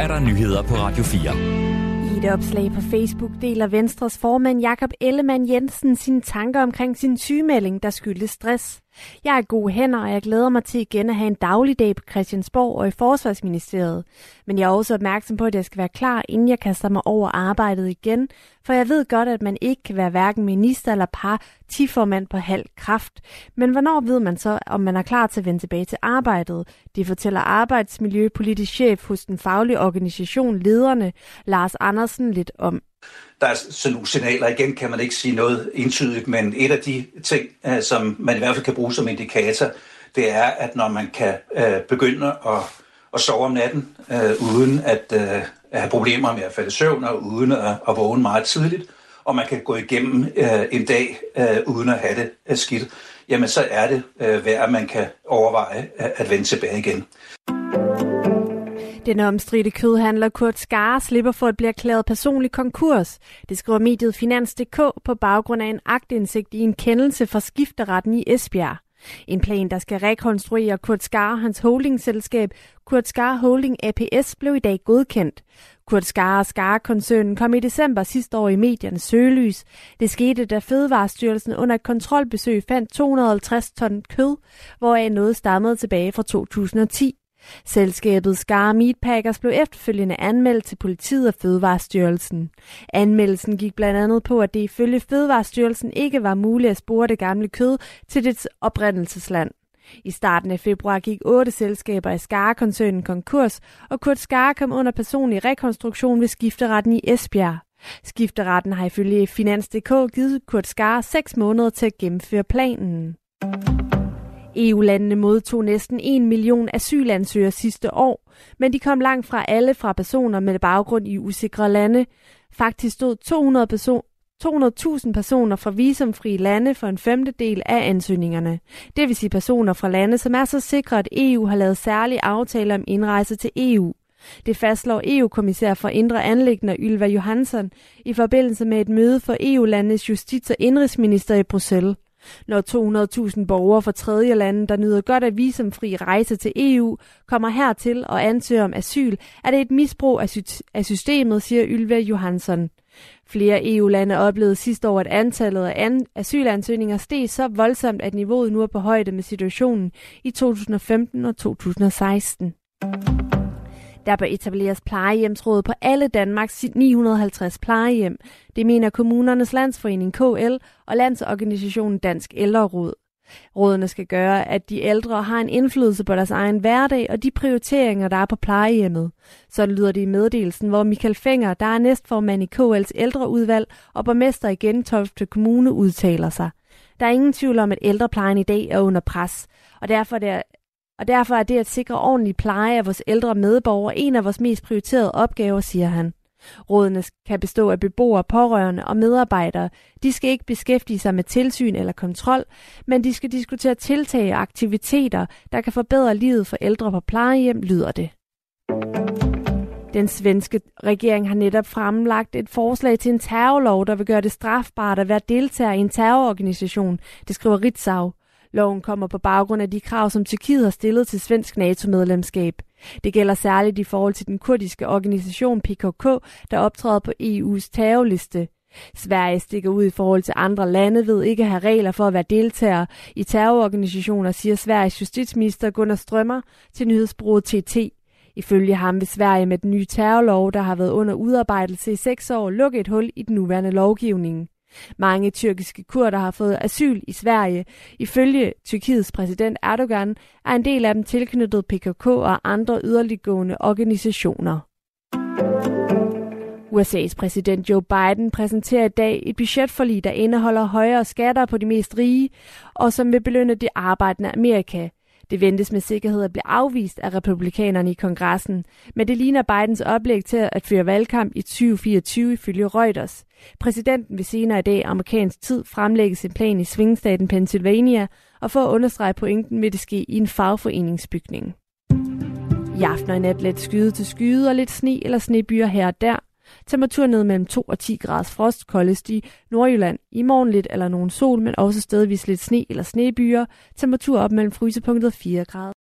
er der nyheder på Radio 4. I et opslag på Facebook deler Venstres formand Jakob Ellemann Jensen sine tanker omkring sin sygemelding, der skyldes stress. Jeg er gode hænder, og jeg glæder mig til igen at have en dagligdag på Christiansborg og i Forsvarsministeriet. Men jeg er også opmærksom på, at jeg skal være klar, inden jeg kaster mig over arbejdet igen, for jeg ved godt, at man ikke kan være hverken minister eller partiformand på halv kraft. Men hvornår ved man så, om man er klar til at vende tilbage til arbejdet? Det fortæller arbejdsmiljøpolitisk chef hos den faglige organisation Lederne, Lars Andersen, lidt om. Der er sådan nogle signaler, igen kan man ikke sige noget entydigt, men et af de ting, øh, som man i hvert fald kan bruge som indikator, det er, at når man kan øh, begynde at, at sove om natten, øh, uden at, øh, at have problemer med at falde i søvn, og uden at, at vågne meget tidligt, og man kan gå igennem øh, en dag øh, uden at have det øh, skidt, jamen så er det øh, værd, at man kan overveje at, at vende tilbage igen. Den omstridte kødhandler Kurt Skare slipper for at blive erklæret personlig konkurs. Det skriver mediet Finans.dk på baggrund af en agtindsigt i en kendelse fra skifteretten i Esbjerg. En plan, der skal rekonstruere Kurt Skar hans holdingselskab, Kurt Skar Holding APS, blev i dag godkendt. Kurt Skar og Skar-koncernen kom i december sidste år i mediernes søgelys. Det skete, da Fødevarestyrelsen under et kontrolbesøg fandt 250 ton kød, hvoraf noget stammede tilbage fra 2010. Selskabet Skar Meatpackers blev efterfølgende anmeldt til politiet og Fødevarestyrelsen. Anmeldelsen gik blandt andet på, at det ifølge Fødevarestyrelsen ikke var muligt at spore det gamle kød til dets oprindelsesland. I starten af februar gik otte selskaber af Skar-koncernen konkurs, og Kurt Skar kom under personlig rekonstruktion ved skifteretten i Esbjerg. Skifteretten har ifølge Finans.dk givet Kurt Skar seks måneder til at gennemføre planen. EU-landene modtog næsten 1 million asylansøgere sidste år, men de kom langt fra alle fra personer med baggrund i usikre lande. Faktisk stod 200 person 200.000 personer fra visumfri lande for en femtedel af ansøgningerne. Det vil sige personer fra lande, som er så sikre, at EU har lavet særlige aftaler om indrejse til EU. Det fastslår EU-kommissær for Indre Anlæggende Ylva Johansson i forbindelse med et møde for EU-landenes justits- og indrigsminister i Bruxelles. Når 200.000 borgere fra tredje lande, der nyder godt af visumfri rejse til EU, kommer hertil og ansøger om asyl, er det et misbrug af systemet, siger Ylva Johansson. Flere EU-lande oplevede sidste år, at antallet af an- asylansøgninger steg så voldsomt, at niveauet nu er på højde med situationen i 2015 og 2016. Der bør etableres plejehjemsråd på alle Danmarks 950 plejehjem. Det mener kommunernes landsforening KL og landsorganisationen Dansk Ældreråd. Rådene skal gøre, at de ældre har en indflydelse på deres egen hverdag og de prioriteringer, der er på plejehjemmet. Så lyder det i meddelelsen, hvor Michael Fenger, der er næstformand i KL's ældreudvalg og borgmester i Gentofte Kommune, udtaler sig. Der er ingen tvivl om, at ældreplejen i dag er under pres, og derfor er det og derfor er det at sikre ordentlig pleje af vores ældre medborgere en af vores mest prioriterede opgaver, siger han. Rådene kan bestå af beboere, pårørende og medarbejdere. De skal ikke beskæftige sig med tilsyn eller kontrol, men de skal diskutere tiltag og aktiviteter, der kan forbedre livet for ældre på plejehjem, lyder det. Den svenske regering har netop fremlagt et forslag til en terrorlov, der vil gøre det strafbart at være deltager i en terrororganisation, det skriver Ritzau. Loven kommer på baggrund af de krav, som Tyrkiet har stillet til svensk NATO-medlemskab. Det gælder særligt i forhold til den kurdiske organisation PKK, der optræder på EU's terrorliste. Sverige stikker ud i forhold til andre lande ved ikke at have regler for at være deltager i terrororganisationer, siger Sveriges justitsminister Gunnar Strømmer til nyhedsbruget TT. Ifølge ham vil Sverige med den nye terrorlov, der har været under udarbejdelse i seks år, lukke et hul i den nuværende lovgivning. Mange tyrkiske kurder har fået asyl i Sverige. Ifølge Tyrkiets præsident Erdogan er en del af dem tilknyttet PKK og andre yderliggående organisationer. USA's præsident Joe Biden præsenterer i dag et budgetforlig, der indeholder højere skatter på de mest rige, og som vil belønne det arbejdende Amerika – det ventes med sikkerhed at blive afvist af republikanerne i kongressen, men det ligner Bidens oplæg til at føre valgkamp i 2024 ifølge Reuters. Præsidenten vil senere i dag amerikansk tid fremlægge sin plan i svingstaten Pennsylvania, og for at understrege pointen vil det ske i en fagforeningsbygning. I aften og i nat let skyde til skyde og lidt sne eller snebyer her og der. Temperatur ned mellem 2 og 10 grader frost koldest i Nordjylland. I morgen lidt eller nogen sol, men også stedvis lidt sne eller snebyer. Temperatur op mellem frysepunktet 4 grader.